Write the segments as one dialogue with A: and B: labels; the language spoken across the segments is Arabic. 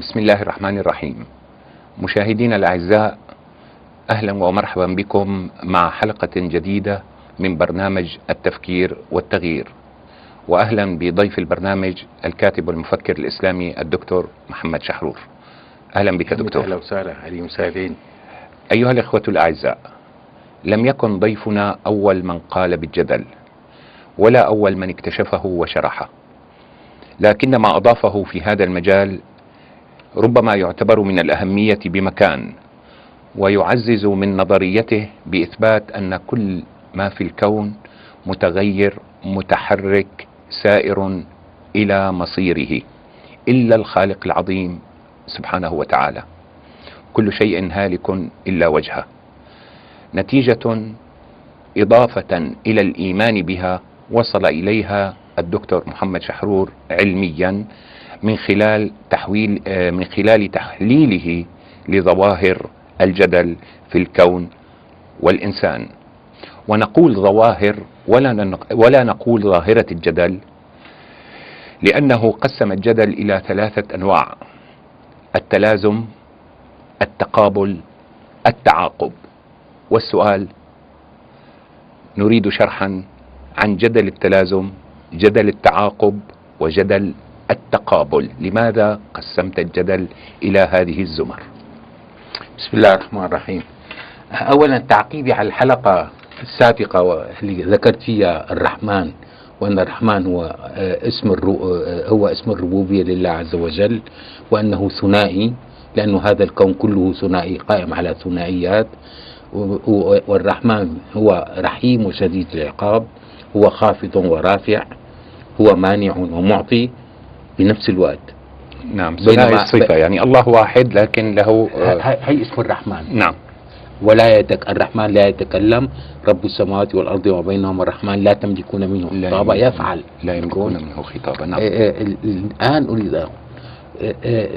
A: بسم الله الرحمن الرحيم. مشاهدينا الأعزاء أهلا ومرحبا بكم مع حلقة جديدة من برنامج التفكير والتغيير. وأهلا بضيف البرنامج الكاتب والمفكر الإسلامي الدكتور محمد شحرور. أهلا بك دكتور.
B: أهلا وسهلا علي مساعدين
A: أيها الإخوة الأعزاء لم يكن ضيفنا أول من قال بالجدل ولا أول من اكتشفه وشرحه. لكن ما أضافه في هذا المجال ربما يعتبر من الأهمية بمكان ويعزز من نظريته بإثبات أن كل ما في الكون متغير متحرك سائر إلى مصيره إلا الخالق العظيم سبحانه وتعالى. كل شيء هالك إلا وجهه. نتيجة إضافة إلى الإيمان بها وصل إليها الدكتور محمد شحرور علميا من خلال تحويل آه، من خلال تحليله لظواهر الجدل في الكون والإنسان. ونقول ظواهر ولا ولا نقول ظاهرة الجدل لأنه قسم الجدل إلى ثلاثة أنواع التلازم التقابل التعاقب. والسؤال نريد شرحا عن جدل التلازم جدل التعاقب وجدل التقابل. لماذا قسمت الجدل إلى هذه الزمر؟
B: بسم الله الرحمن الرحيم. اولا تعقيبي على الحلقة السابقة واللي ذكرت فيها الرحمن وأن الرحمن هو آه، اسم الرو آه، هو اسم الربوبية لله عز وجل وأنه ثنائي لأنه هذا الكون كله ثنائي قائم على ثنائيات. والرحمن هو رحيم وشديد العقاب هو خافض ورافع هو مانع ومعطي بنفس الوقت.
A: نعم ثنائي الصفة يعني الله واحد لكن له آه،
B: هي اسم الرحمن.
A: نعم.
B: ولا يتك الرحمن لا يتكلم رب السماوات والأرض وبينهما الرحمن لا تملكون منه خطابا يفعل.
A: لا يملكون منه خطابا نعم.
B: آه، آه، ال- الآن أريد أ- آه، آه،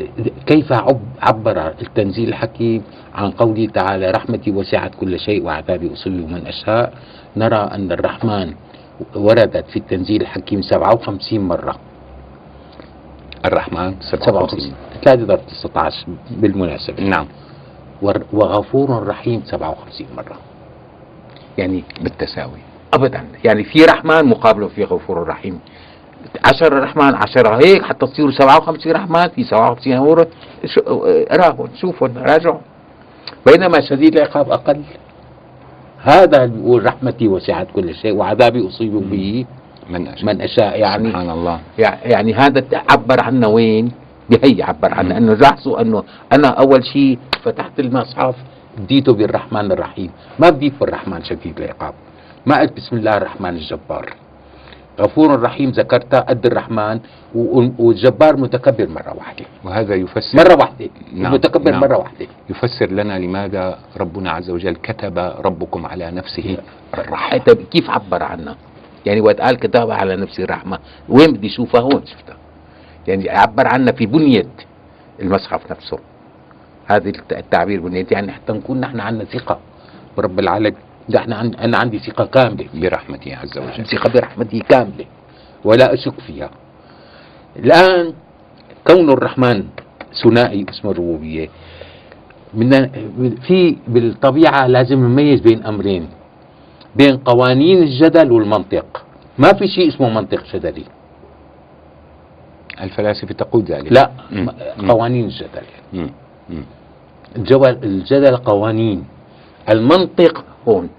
B: كيف عب- عبر التنزيل الحكيم عن قوله تعالى رحمتي وسعت كل شيء وعذابي اصيب من أشاء؟ نرى أن الرحمن وردت في التنزيل الحكيم 57 مرة.
A: الرحمن
B: 57 3 ضرب 19 بالمناسبة.
A: نعم.
B: ور- وغفور رحيم 57 مرة. يعني
A: بالتساوي.
B: ابدا. يعني في رحمن مقابله في غفور رحيم. 10 رحمن 10 هيك حتى تصيروا 57 رحمن في 57 امور شو- راهن شوفوا راجعوا بينما شديد العقاب أقل. هذا اللي بيقول رحمتي وسعت كل شيء وعذابي أصيب به.
A: من أشاء.
B: من أشاء يعني
A: سبحان الله.
B: يعني هذا عبر عنا وين؟ بهي عبر عنا إنه لاحظوا إنه أنا أول شيء فتحت المصحف بديته بالرحمن الرحيم. ما بديت بالرحمن شديد العقاب ما قلت بسم الله الرحمن الجبار. غفور رحيم ذكرتها قد الرحمن والجبار متكبر مرة واحدة.
A: وهذا يفسر
B: مرة واحدة
A: نعم،
B: متكبر
A: نعم.
B: مرة واحدة.
A: يفسر لنا لماذا ربنا عز وجل كتب ربكم على نفسه الرحمة.
B: حتى كيف عبر عنها يعني وقت قال كتاب على نفسي الرحمة وين بدي أشوفها؟ هون شفتها. يعني عبر عنها في بنية المصحف نفسه. هذه الت- التعبير بنية. يعني حتى نكون نحن عندنا ثقة برب العالمين. إحنا عن أنا عندي ثقة كاملة
A: برحمته عز وجل.
B: ثقة برحمته كاملة. ولا أشك فيها. الآن كون الرحمن ثنائي اسم الربوبية من في بالطبيعة لازم نميز بين أمرين. بين قوانين الجدل والمنطق. ما في شيء اسمه منطق جدلي.
A: الفلاسفة تقول ذلك.
B: لا
A: مم.
B: قوانين الجدل.
A: مم. مم.
B: الجدل الجدل قوانين. المنطق هون.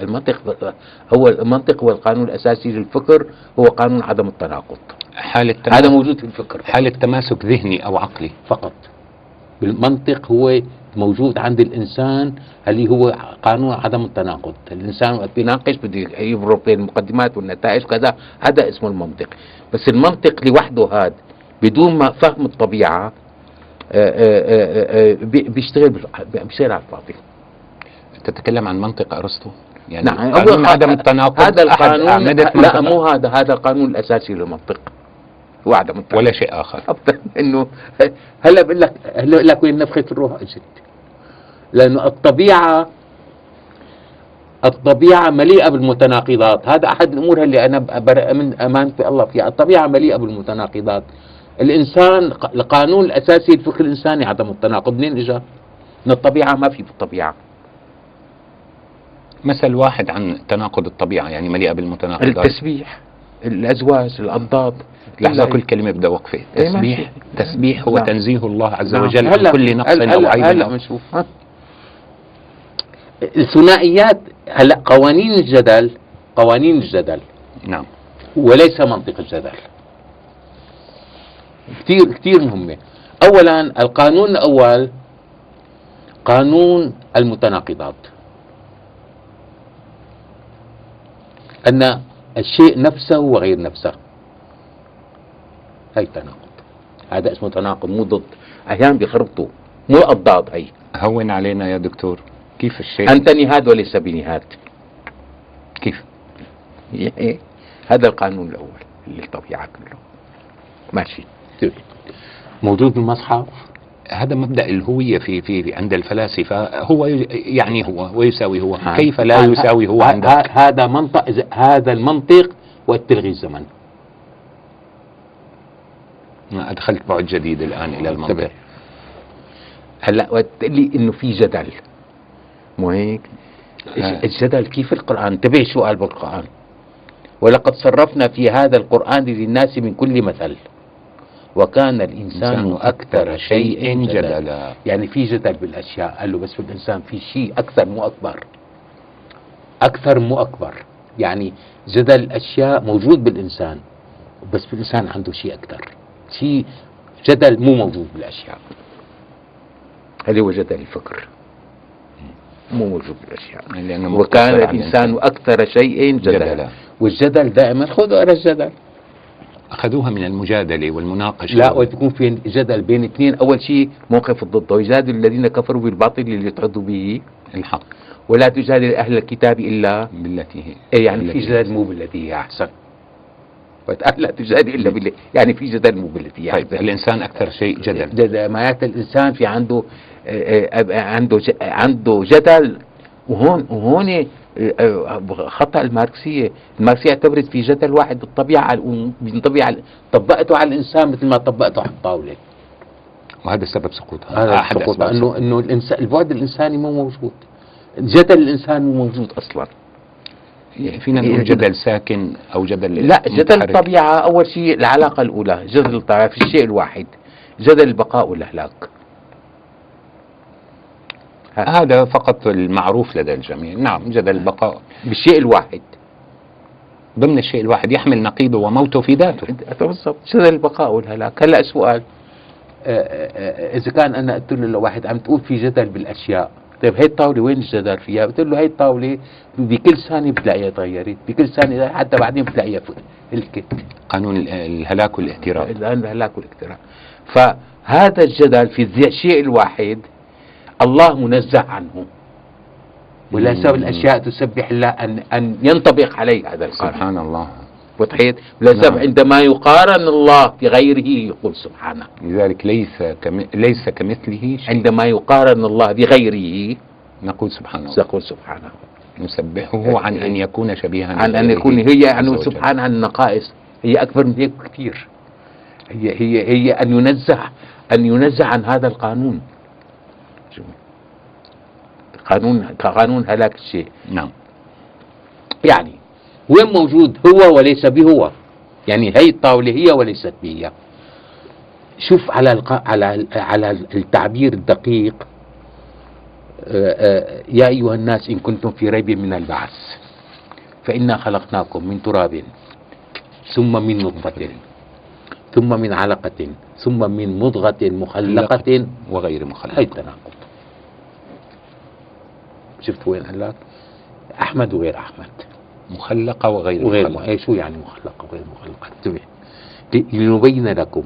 B: المنطق هو المنطق هو القانون الأساسي للفكر هو قانون عدم التناقض.
A: حالة
B: هذا موجود في الفكر.
A: حالة تماسك ذهني أو عقلي.
B: فقط. بالمنطق هو موجود عند الإنسان اللي هو قانون عدم التناقض. الإنسان وقت بيناقش بده يفرق بين المقدمات والنتائج كذا هذا اسمه المنطق. بس المنطق لوحده هذا بدون ما فهم الطبيعة آه، آه، آه، بي- بيشتغل بيشتغل على الفاضي.
A: تتكلم عن منطق أرسطو؟ يعني
B: نعم
A: قانون عدم التناقض
B: هذا القانون لا مو هذا هذا القانون الأساسي للمنطق. هو عدم التناقض
A: ولا شيء آخر.
B: ابدا إنه هلا بقول لك هلا بقول لك وين نفخة الروح اجت لأنه الطبيعه الطبيعة مليئة بالمتناقضات. هذا أحد الأمور اللي أنا برأ من أمانة الله فيها. الطبيعة مليئة بالمتناقضات. الانسان ق- القانون الأساسي للفكر الانساني عدم التناقض. منين اجى؟ من الطبيعة ما في بالطبيعه
A: مثل واحد عن تناقض الطبيعة يعني مليئة بالمتناقضات.
B: التسبيح الأزواج الاضداد
A: لحظة
B: كل
A: كل كلمة بدها وقفة.
B: إيه،
A: تسبيح. تسبيح هو
B: نعم.
A: تنزيه الله عز
B: نعم.
A: وجل عن كل نقص أو عيب
B: هلا
A: أو-
B: بنشوف. الثنائيات هلا قوانين الجدل قوانين الجدل.
A: نعم.
B: وليس منطق الجدل. كثير كثير مهمة. أولا القانون الأول قانون المتناقضات. أن الشيء نفسه وغير نفسه. هي تناقض. هذا اسمه تناقض مو ضد. أحيانا بيخربطوا مو أضداد هي
A: هون علينا يا دكتور. كيف الشيء؟
B: أنت نهاد وليس بنهاد.
A: كيف؟
B: إيه؟ هذا القانون الأول للطبيعة كله. ماشي. موجود بالمصحف؟
A: هذا مبدأ الهوية في في في- عند الفلاسفة. هو يعني هو ويساوي هو. كيف لا يساوي هو عندك؟
B: هذا منطق هذا المنطق وتلغي الزمن
A: أدخلت بعد جديد الآن إلى المنطق
B: انتبه. هلأ وقت لي إنه في جدل. مو هيك؟
A: آه.
B: الجدل كيف القرآن؟ انتبه شو قال بالقرآن. ولقد صرفنا في هذا القرآن للناس من كل مثل. وكان
A: الإنسان
B: أكثر شيء جدلا. يعني في جدل بالأشياء. قال له بس في الإنسان في شيء أكثر مو أكبر. أكثر مو أكبر. يعني جدل الاشياء موجود بالإنسان. بس بالانسان عنده شيء أكثر. شيء جدل مو موجود بالأشياء. هذا هو جدل الفكر. مو موجود بالأشياء.
A: لأنه
B: وكان الإنسان أكثر شيء جدلا.
A: جدلا.
B: والجدل دائما خذوا على الجدل.
A: أخذوها من المجادلة والمناقشة.
B: لا وتكون في جدل بين اثنين. أول شيء موقف الضد ويجادل الذين كفروا بالباطل ليدحضوا به.
A: الحق.
B: ولا تجادل أهل الكتاب إلا
A: بالتي هي.
B: إيه يعني في جدل مو بالتي هي. أحسن. وقت. لا تجادل إلا بالله. يعني في جدل مو بالتي هي
A: طيب
B: احسن
A: الإنسان أكثر شيء جدل.
B: جدل. معناته الإنسان في عنده آه، آه، عنده عنده جدل. وهون وهون آه، خطأ الماركسية، الماركسية اعتبرت في جدل واحد بالطبيعه على طبقته على الإنسان مثل ما طبقته على الطاولة.
A: وهذا سبب سقوطها.
B: هذا
A: أحد
B: السقوط
A: أسباب.
B: انه
A: سقوطها.
B: إنه الانسان البعد الإنساني مو موجود. جدل الإنسان مو موجود أصلا.
A: فينا نقول جدل. ساكن أو جدل
B: لا جدل. الطبيعة أول شيء العلاقة الأولى جدل الطبيعه في الشيء الواحد جدل البقاء والاهلاك
A: هذا فقط المعروف لدى الجميع. نعم جدل البقاء
B: بالشيء الواحد.
A: ضمن الشيء الواحد يحمل نقيضه وموته في ذاته.
B: بالضبط. جدل البقاء والهلاك. هلا سؤال. آه، آه، إذا كان أنا قلت له لواحد عم تقول في جدل بالأشياء طيب هي الطاولة وين الجدل فيها؟ قلت له هي الطاولة بكل ثانية بتلاقيها تغيرت، بكل ثانية حتى بعدين بتلاقيها هلكت
A: قانون ال- الهلاك والاهتراء
B: الان الهلاك والاكتراث فهذا الجدل في الشيء الواحد الله منزه عنه. ولا سبب الأشياء تسبح الله ان أن ينطبق عليه هذا القانون
A: سبحان الله.
B: وتحيت لسبب
A: نعم.
B: عندما يقارن الله بغيره يقول سبحانه.
A: لذلك ليس كم... ليس كمثله شيء.
B: عندما يقارن الله بغيره
A: نقول سبحان الله
B: يقول سبحانه.
A: نسبحه عن أن يكون شبيها
B: عن أن
A: بغيره
B: يكون هي يعني. سبحانه عن النقائص. هي أكبر من هيك كثير. هي هي هي أن ينزه أن ينزه عن هذا القانون؟ قانون كقانون هلاك الشيء.
A: نعم.
B: يعني وين موجود هو وليس بهو؟ يعني هي الطاولة هي وليست بهي شوف على الق... على على التعبير الدقيق. آه، آه، يا أيها الناس إن كنتم في ريب من البعث فإنا خلقناكم من تراب ثم من نطفة ثم من علقة ثم من مضغة مخلقة
A: وغير
B: هي
A: مخلق
B: التناقض. شفت وين قال لك أحمد وغير أحمد.
A: مخلقة وغير,
B: وغير
A: مخلقة.
B: اي شو يعني مخلقة وغير مخلقة؟ انتبه. لنبين لكم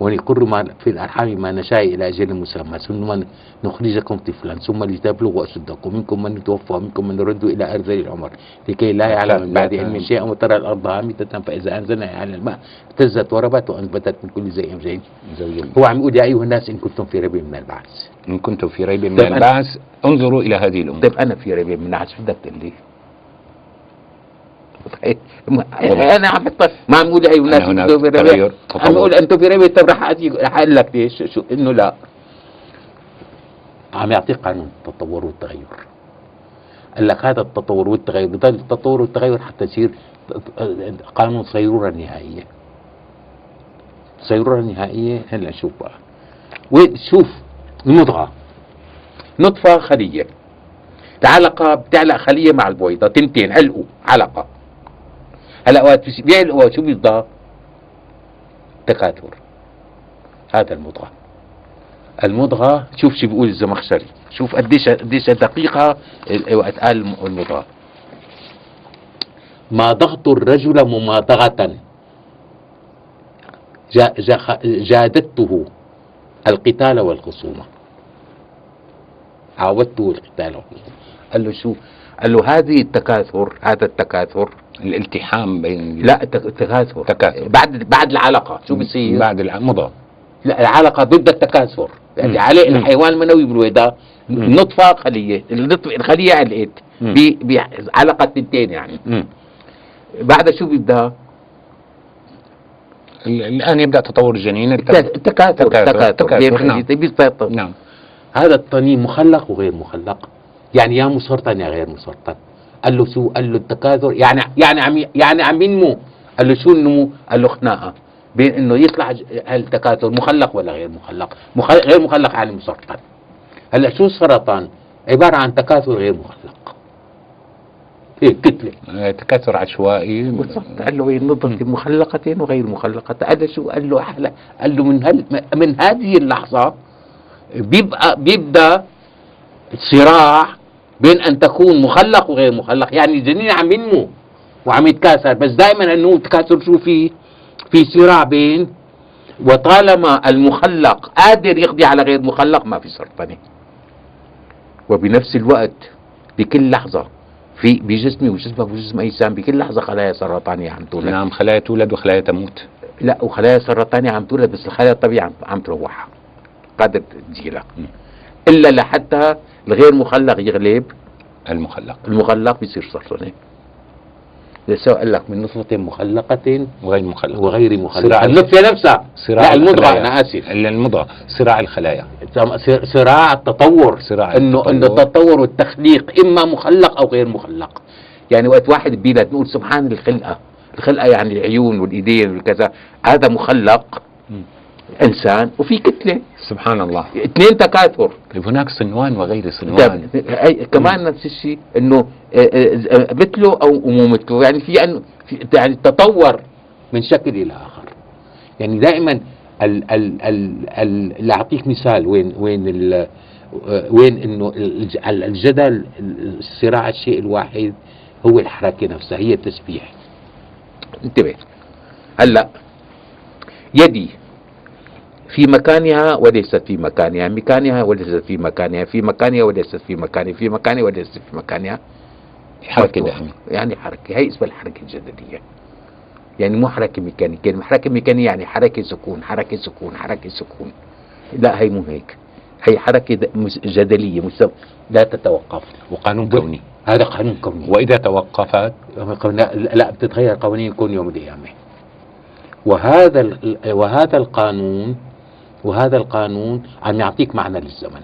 B: ونقر ما في الأرحام ما نشاء إلى أجل مسمى. ثم نخرجكم طفلا ثم لتبلغوا اشدكم منكم من يتوفى ومنكم من يرد إلى ارذل العمر. لكي لا يعلم من بعد علم شيئا وترى الأرض هامدة فإذا أنزلنا على الماء اهتزت وربت وأنبتت من كل زي زين. هو عم يقول يا أيها الناس إن كنتم في ريب من البعث.
A: إن كنتم في ريب من
B: طيب أنا-
A: البعث انظروا إلى هذه الأمور.
B: طيب أنا في ريب من البعث. شو بدك تقول لي؟ أنا عم بطل ما عم أقول اي ناس في ربيع عم
A: تطور.
B: أقول أنتوا في ربيع طب رح أجي رح أقول لك ليش. شو إنه لا. عم يعطيك قانون التطور والتغير. قال لك هذا التطور والتغير بضل التطور والتغير حتى يصير قانون صيرورة النهائية صيرورة النهائية هلا شوف بقى. وشوف المضغة نطفة خلية. العلقة بتعلق خلية مع البويضة تنتين علقوا علقة. هلا وقت بس- بيعلقوا شو بيضل تكاثر هذا المضغة. المضغة شوف شو بيقول الزمخشري. شوف قديش قديش دقيقة وقت قال الم- المضغة. ما ضغط الرجل مماضغة. جا جا جادته القتال والخصومة. عاودته القتال والخصومة. قال له شو قال له هذه التكاثر هذا التكاثر.
A: الالتحام بين
B: لا التك- التكاثر
A: تكاثر.
B: بعد بعد العلقة شو بصير
A: بعد المضى
B: لا العلقة ضد التكاثر. يعني. عليه. الحيوان المنوي. النطفة خلية. النطفة الخلية علقت
A: مم.
B: ب- بعلقة تنتين يعني.
A: مم.
B: بعدها شو بيبدأ؟
A: ال- الآن يبدأ تطور الجنين الت-
B: التكاثر.
A: تكاثر.
B: التكاثر.
A: تكاثر،
B: بين
A: نعم.
B: بيتفاطم
A: نعم.
B: هذا الطنين مخلق وغير مخلق؟ يعني يا مسرطن يا غير مسرطن. قال له شو؟ قال له التكاثر. يعني يعني عم يعني عم ينمو. قال له شو النمو قال له خناقة. بين إنه يطلع التكاثر مخلق ولا غير مخلق؟ مخ... غير مخلق يعني مسرطن. هلأ شو السرطان؟ عبارة عن تكاثر غير مخلق. هيك كتلة.
A: آه، تكاثر عشوائي.
B: بالضبط قال له النطفة مخلقة وغير مخلقة قال له شو؟ قال له أحلى. قال له من هل من هذه اللحظة بيبقى بيبدأ صراع بين أن تكون مخلق وغير مخلق. يعني الجنين عم ينمو وعم يتكاثر. بس دائما أنه التكاثر شو في؟ في صراع بين وطالما المخلق قادر يقضي على غير مخلق ما في سرطانة وبنفس الوقت بكل لحظة في بجسمي وجسمك وجسم أي إنسان بكل لحظة خلايا سرطانية عم تولد.
A: نعم خلايا تولد وخلايا تموت.
B: لا وخلايا سرطانية عم تولد بس الخلايا الطبيعية عم, تروحها. قادر تجيلها.
A: م.
B: إلا لحتى الغير مخلق يغلب.
A: المخلق.
B: المخلق بيصير سرطاني لسه قال لك من نطفة مخلقة
A: وغير مخلق.
B: وغير
A: صراع
B: مخلقة النطفة نفسها.
A: صراع
B: لا المضغة
A: الخلايا.
B: أنا آسف.
A: ال- المضغة. صراع الخلايا.
B: صراع- صراع التطور.
A: صراع
B: انه
A: التطور.
B: إنه التطور. والتخليق إما مخلق أو غير مخلق. يعني وقت واحد بيلد نقول سبحان الخلقة. الخلقة يعني العيون والإيدين والكذا. هذا مخلق. إنسان وفي كتلة.
A: سبحان الله.
B: اثنين تكاثر.
A: طيب هناك صنوان وغير صنوان.
B: هي- كمان نفس الشيء إنه آه، آه، آه، مثله أو مو مثله. يعني في يعني تطور من شكل إلى آخر. يعني دائما ال ال ال ال أعطيك مثال وين وين ال وين إنه الج- ال- الجدل ال- الصراع الشيء الواحد هو الحركة نفسها هي التسبيح. انتبه. هلأ يدي في مكانها وليست في مكانها مكانها وليست في مكانها في مكانها وليست في مكانها في مكانها وليست في مكانها.
A: حركة
B: مفتوحة.
A: دائما
B: يعني حركة. هي اسمها الحركة الجدلية. يعني مو حركة ميكانيكية. الحركة الميكانية يعني حركة سكون حركة سكون حركة سكون. لا هي مو هيك. هي حركة جدلية مس- لا تتوقف.
A: وقانون كوني.
B: هذا قانون كوني.
A: وإذا توقفت
B: لا, لا بتتغير قوانين الكون يوم القيامة. وهذا وهذا القانون وهذا القانون عم يعطيك معنى للزمن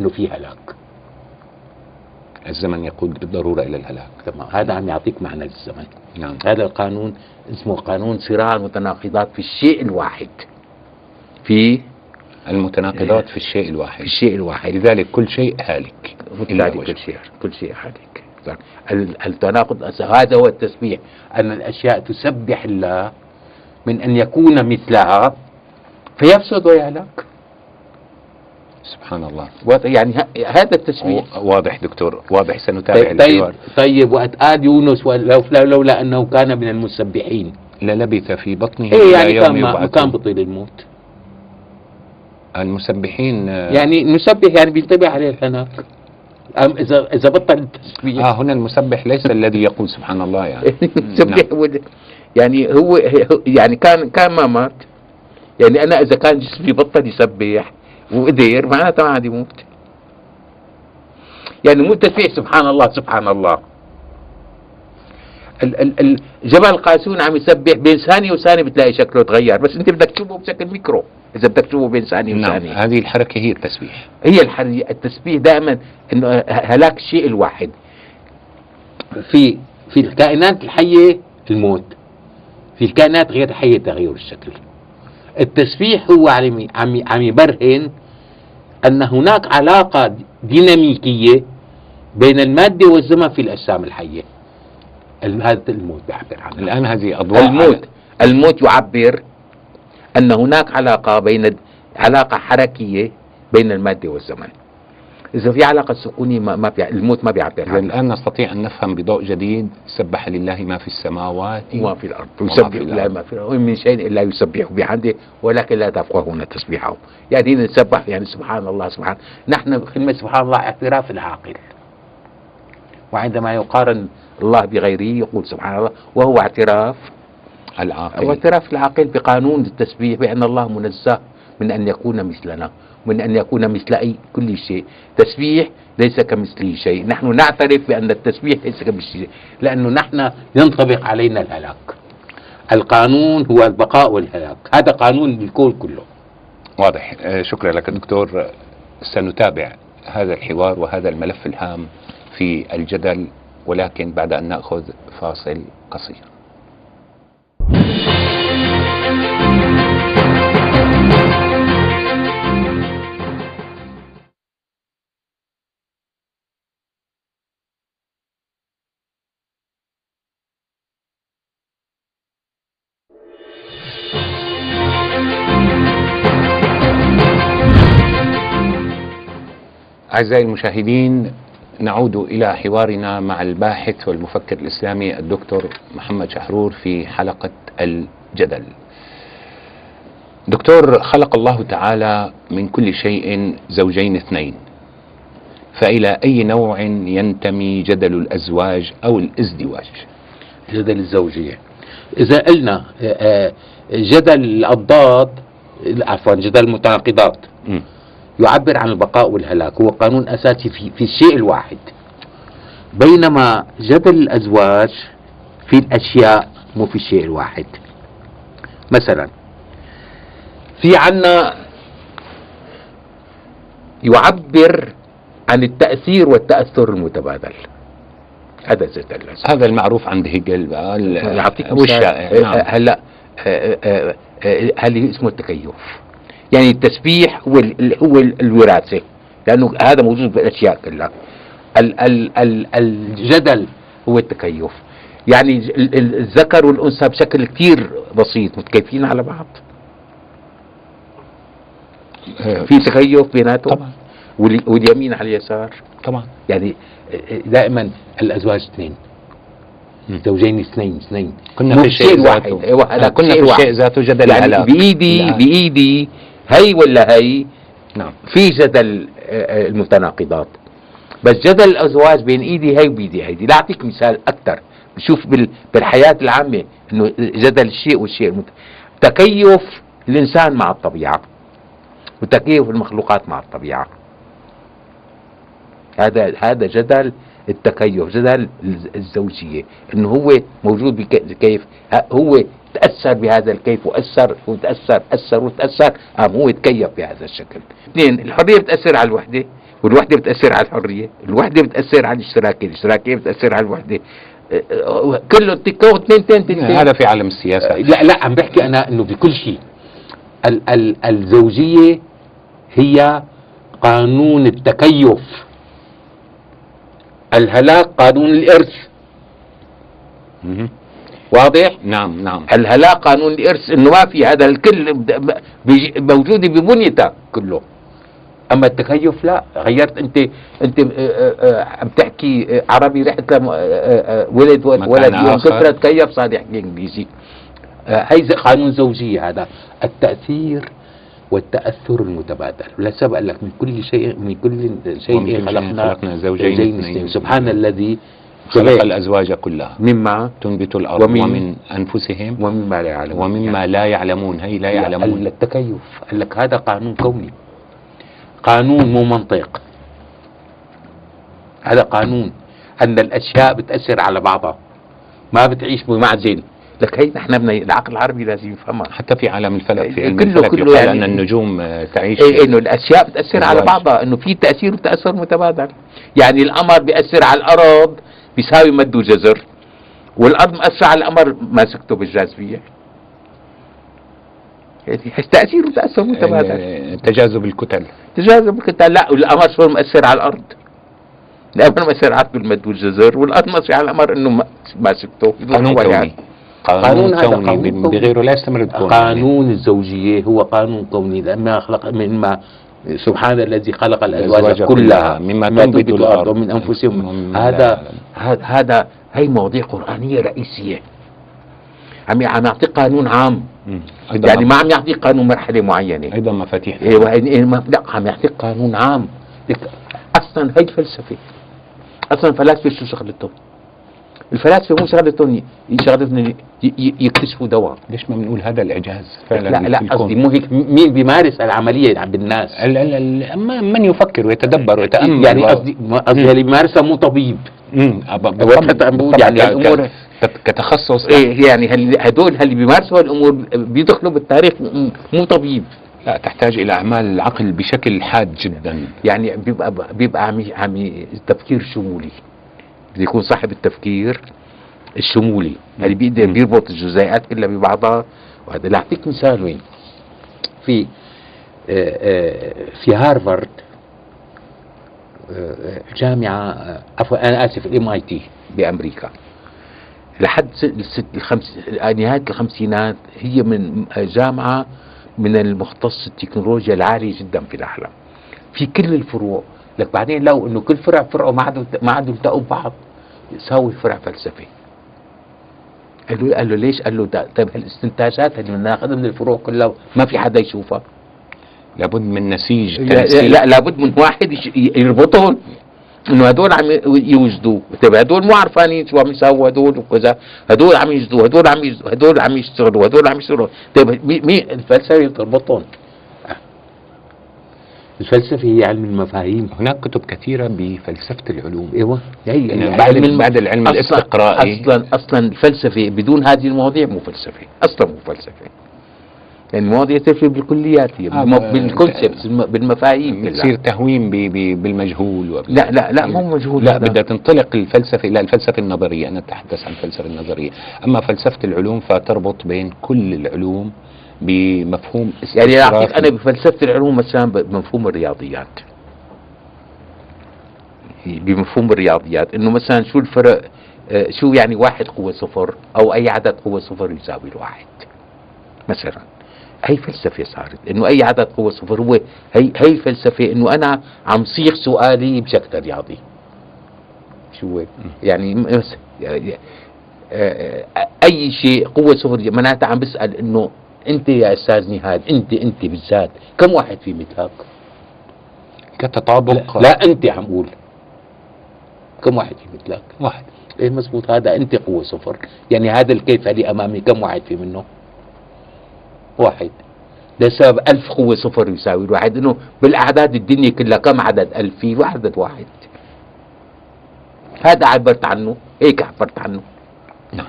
B: إنه في هلاك.
A: الزمن يقود بالضرورة إلى الهلاك.
B: تمام. هذا عم يعطيك معنى للزمن.
A: نعم.
B: هذا القانون اسمه قانون صراع المتناقضات في الشيء الواحد. في
A: المتناقضات في الشيء
B: في
A: الواحد
B: الشيء الواحد.
A: لذلك كل شيء هالك.
B: كل شيء كل شيء هالك. ال- التناقض هذا هو التسبيح. أن الأشياء تسبح الله من أن يكون مثلها فيفسد ويهلك.
A: سبحان الله.
B: يعني هذا التسبيح
A: واضح دكتور واضح سنتابع
B: طيب طيب,
A: الحوار.
B: طيب وقت قال يونس ولو لولا أنه كان من المسبحين.
A: للبث في بطنه إلى
B: يعني كان. كان بطيل الموت.
A: المسبحين آه،
B: يعني المسبح يعني بينتبه عليه أم إذا إذا بطل التسبيح.
A: آه هنا المسبح ليس الذي يقول سبحان الله يعني.
B: المسبح ده. يعني هو- يعني كان كان ما مات. يعني أنا إذا كان جسمي بطل يسبح وقدر معناته ما عاد يموت يعني مو التسبيح سبحان الله سبحان الله. ال ال ال جبل قاسون عم يسبح بين ثانية وثانية بتلاقي شكله تغير بس أنت بدك تشوفه بشكل ميكرو إذا بدك تشوفه بين ثانية
A: نعم
B: وثانية.
A: هذه الحركة هي التسبيح.
B: هي الحرية التسبيح دائما إنه هلاك الشيء الواحد.
C: في في الكائنات الحية الموت. في الكائنات غير الحية تغير الشكل. التسبيح هو عم عم عم يبرهن أن هناك علاقة ديناميكية بين المادة والزمن في الأجسام الحية. ال- هذا الموت بيعبر عنه.
A: الآن هذه أضواء.
B: الموت الموت يعبر أن هناك علاقة بين علاقة حركية بين المادة والزمن. إذا في علاقة سكونية ما, ما بيع... الموت ما بيعبر عنها
A: الآن نستطيع أن نفهم بضوء جديد سبح لله ما في السماوات
B: وما في الأرض.
A: وما
B: يسبح
A: الأرض.
B: ما في الأرض. وإن من شيء إلا يسبح بحمده ولكن لا تفقهون تسبيحه. يعني نسبح يعني سبحان الله سبحان نحن كلمه سبحان الله اعتراف العاقل. وعندما يقارن الله بغيره يقول سبحان الله وهو اعتراف.
A: العاقل.
B: واعتراف العاقل بقانون التسبيح بأن الله منزه من أن يكون مثلنا. من أن يكون مثل أي كل شيء. تسبيح ليس كمثله شيء. نحن نعترف بأن التسبيح ليس كمثله شيء.
C: لأنه نحن ينطبق علينا الهلاك. القانون هو البقاء والهلاك. هذا قانون الكون كله.
A: واضح. آه، شكرا لك دكتور. سنتابع هذا الحوار وهذا الملف الهام في الجدل ولكن بعد أن نأخذ فاصل قصير. أعزائي المشاهدين نعود إلى حوارنا مع الباحث والمفكر الإسلامي الدكتور محمد شحرور في حلقة الجدل. دكتور خلق الله تعالى من كل شيء زوجين اثنين. فإلى أي نوع ينتمي جدل الأزواج أو الإزدواج؟
C: جدل الزوجية. إذا قلنا آه، آه، جدل الأضداد عفوا جدل المتناقضات. يعبر عن البقاء والهلاك. هو قانون أساسي في, في الشيء الواحد. بينما جدل الأزواج في الأشياء مو في الشيء الواحد. مثلا
B: في عنا يعبر عن التأثير والتأثر المتبادل. هذا جدل.
A: هذا المعروف عند هيجل ال-
B: يعطيك مثال
A: نعم.
B: هلا آه، آه، آه، هل اسمه التكيف؟ يعني التسبيح هو هو ال- الوراثه لأنه هذا موجود بالاشياء كلها. ال ال ال الجدل هو التكيف. يعني ال- ال- الذكر والأنثى بشكل كثير بسيط. متكيفين على بعض.
A: آه،
B: في تكيف بيناتهم.
A: طبعا.
B: والي- واليمين على اليسار.
A: طبعا.
C: يعني دائما الأزواج اثنين. زوجين اثنين اثنين.
A: كنا في.
B: أيوة، هذا
A: آه، كنا في الشيء
B: الواحد.
A: ذاته جدل
B: يعني
A: بإيدي.
B: بإيدي هي ولا هي؟
A: نعم.
B: في جدل آه، آه، المتناقضات. بس جدل الأزواج بين إيدي هي وبيدي هيدي لا أعطيك مثال أكثر. بشوف بال- بالحياة العامة إنه جدل الشيء والشيء المت... تكيف الإنسان مع الطبيعة. وتكيف المخلوقات مع الطبيعة. هذا هذا جدل التكيف جدل الز- الزوجية. إنه هو موجود بكيف. هو تاثر بهذا الكيف وأثر وتأثر أثر وتأثر. قام هو تكيف بهذا الشكل. اثنين الحرية بتأثر على الوحدة والوحدة بتأثر على الحرية الوحدة بتأثر على الاشتراكية الاشتراكية بتأثر على الوحدة. كله تكو اثنين اثنين اثنين
A: هذا في عالم السياسة.
C: لا لا عم بحكي أنا إنه بكل شيء. ال ال الزوجية هي قانون التكيف. الهلاك قانون
A: الإرث.
B: واضح؟
A: نعم نعم.
B: الهلاك قانون الإرث انه ما في هذا الكل موجوده ببنيته كله. أما التكيف لا. غيرت انت أنت آه، آه، آه، عم تحكي عربي رحت ولد ولد يوم. كثرة تكيف صار يحكي إنجليزي.
C: آه، هي قانون زوجيه هذا. التأثير والتأثر المتبادل. ولا سبق لك من كل شيء من كل شيء خلقنا
A: خلقنا زوجين. اثنين.
C: سبحان الذي
A: خلق الأزواج كلها.
B: مما
A: تنبت الأرض
B: ومن-
A: ومن أنفسهم
B: ومما لا يعلم
A: ومما لا يعلمون. هي لا يعلمون.
C: التكيف. قال لك هذا قانون كوني. قانون مو منطق. هذا قانون. أن الأشياء بتأثر على بعضها.
B: ما بتعيش بمعزل. لك هي نحن بدنا العقل العربي لازم يفهمها.
A: حتى في عالم الفلك في علم
B: كله-
A: الفلك
B: كله
A: يقال
B: يعني-
A: أن النجوم آه، تعيش
B: إيه إنه الأشياء بتأثر على. بعضها. إنه في تأثير وتأثر متبادل. يعني القمر بيأثر على الأرض. بيساوي مد وجزر والارض مأثرة على القمر ماسكته بالجاذبية. يعني تاثير وتاثر متبادل
A: آه، تجاذب الكتل.
B: تجاذب كنت لا والقمر شو مأثر على الأرض. القمر مأثر على بالمد والجزر والارض مأثر على القمر إنه ما- ماسكته.
A: قانون كوني قانون
C: قانون
A: كوني. بغيره لا يستمر الكون
C: قانون الزوجية هو قانون كوني لما خلق مما سبحان الذي خلق الأزواج كلها
A: مما تنبت الأرض
C: ومن أنفسهم. هذا
B: هذا هي مواضيع قرآنية رئيسية. عم عم يعطي قانون عام. يعني ما عم يعطي قانون مرحلة معينة.
A: أيضا مفاتيح.
B: إيه إيه لا عم يعطي قانون عام. لك أصلا هي الفلسفة أصلا الفلاسفة شو شغلتهم؟ الفلاسفة مو شغلتهم شغلتهم يكتشفوا دواء.
A: ليش ما بنقول هذا الإعجاز؟ فعلا
B: لا لا؟ قصدي مو هيك
C: مين بيمارس العملية بالناس
A: ال- ال- ال- ما- من يفكر ويتدبر ويتأمل
C: يعني قصدي قصدي اللي بيمارسها مو طبيب؟
A: مم. أب-
C: وقت
A: بالطبع-
C: عم بقول
A: بالطبع
C: يعني
A: ك- كتخصص.
B: إيه يعني هل- هدول اللي بيمارسوا الأمور بيدخلوا بالتاريخ مو طبيب.
A: لا تحتاج إلى أعمال العقل بشكل حاد جدا.
B: يعني بيبقى بيبقى عم عم تفكير شمولي. بده يكون صاحب التفكير الشمولي اللي بيقدر. بيربط الجزيئات كلها ببعضها وهذا لاعطيك مثال وين؟
C: في آه، آه، في هارفارد آه، جامعة عفوا أنا آسف الام اي تي
B: بأمريكا. لحد الست الخمس نهاية الخمسينات هي من جامعة من المختص التكنولوجيا العالية جدا في العالم. في كل الفروع لك بعدين لو إنه كل فرع فرعه ما عادوا ما عادوا التقوا ببعض يساوي فرع فلسفي. قال له قال له ليش؟ قال له طيب هالاستنتاجات اللي بناخذها من الفروع كلها ما في حدا يشوفها.
A: لابد من نسيج
B: لا. لا لابد من واحد يربطهم. إنه هدول عم يوجدوا طيب هدول مو عارفانين شو عم يساووا هدول وكذا. هدول عم يجدوا هدول عم يجدوا هدول عم يشتغلوا هدول عم يشتغلوا. طيب مي, مي الفلسفة بتربطهم
C: الفلسفة هي علم المفاهيم.
A: هناك كتب كثيرة بفلسفة العلوم.
C: إيوه هي
A: يعني بعد بعد العلم
B: أصلاً-
A: الاستقرائي.
B: أصلا أصلا الفلسفه بدون هذه المواضيع مو فلسفة. أصلا مو فلسفة. يعني المواضيع تفرق بالكليات هي
A: آه،
B: بالم-
A: ب-
B: بال concepts الم- بالمفاهيم.
A: يصير تهويم ب- ب- بالمجهول وب-
B: لا لا لا مو مجهول
A: لا. بدها تنطلق الفلسفة لا الفلسفة النظرية. أنا أتحدث عن الفلسفة النظرية. أما فلسفة العلوم فتربط بين كل العلوم بمفهوم
B: يعني اعطيك. أنا بفلسفة العلوم مثلا بمفهوم الرياضيات. بمفهوم الرياضيات. إنه مثلا شو الفرق آه، شو يعني واحد قوة صفر أو أي عدد قوة صفر يساوي الواحد؟ مثلا. هي فلسفة صارت. إنه أي عدد قوة صفر هو هي هي فلسفة إنه أنا عم صيغ سؤالي بشكل رياضي. شو؟ يعني مس- يعني آه، آه، أي شيء قوة صفر معناتها عم بسأل إنه انت يا أستاذ نهاد انت انت بالذات كم واحد في مثلك؟
A: كتطابق.
C: لا انت عم قول. كم واحد في مثلك؟
A: واحد.
C: إيه مزبوط هذا انت قوة صفر. يعني هذا الكيف اللي أمامي كم واحد في منه؟ واحد.
B: ده سبب ألف قوة صفر يساوي الواحد إنه بالأعداد الدنيا كلها كم عدد؟ ألف في عدد واحد. هذا عبرت عنه؟ هيك عبرت عنه؟
A: نعم.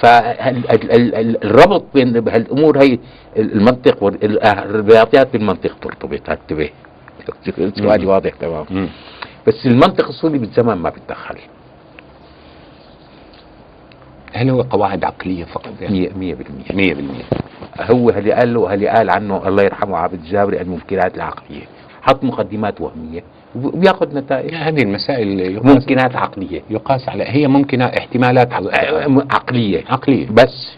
B: فالربط بين هالأمور هي المنطق والرياضيات بالمنطق ترتبط انتبه سؤالي واضح تمام. بس المنطق الصولي بالزمن ما بيتدخل.
A: هل هو قواعد عقلية فقط؟ يعني
B: 100%
A: 100%
B: هو اللي قال له اللي قال عنه الله يرحمه عابد الجابري الممكنات العقلية. حط مقدمات وهمية. وبياخذ نتائج.
A: هذه المسائل يقاس,
B: ممكنات عقلية.
A: يقاس على هي ممكنة احتمالات عق-
B: عقلية.
A: عقلية.
B: بس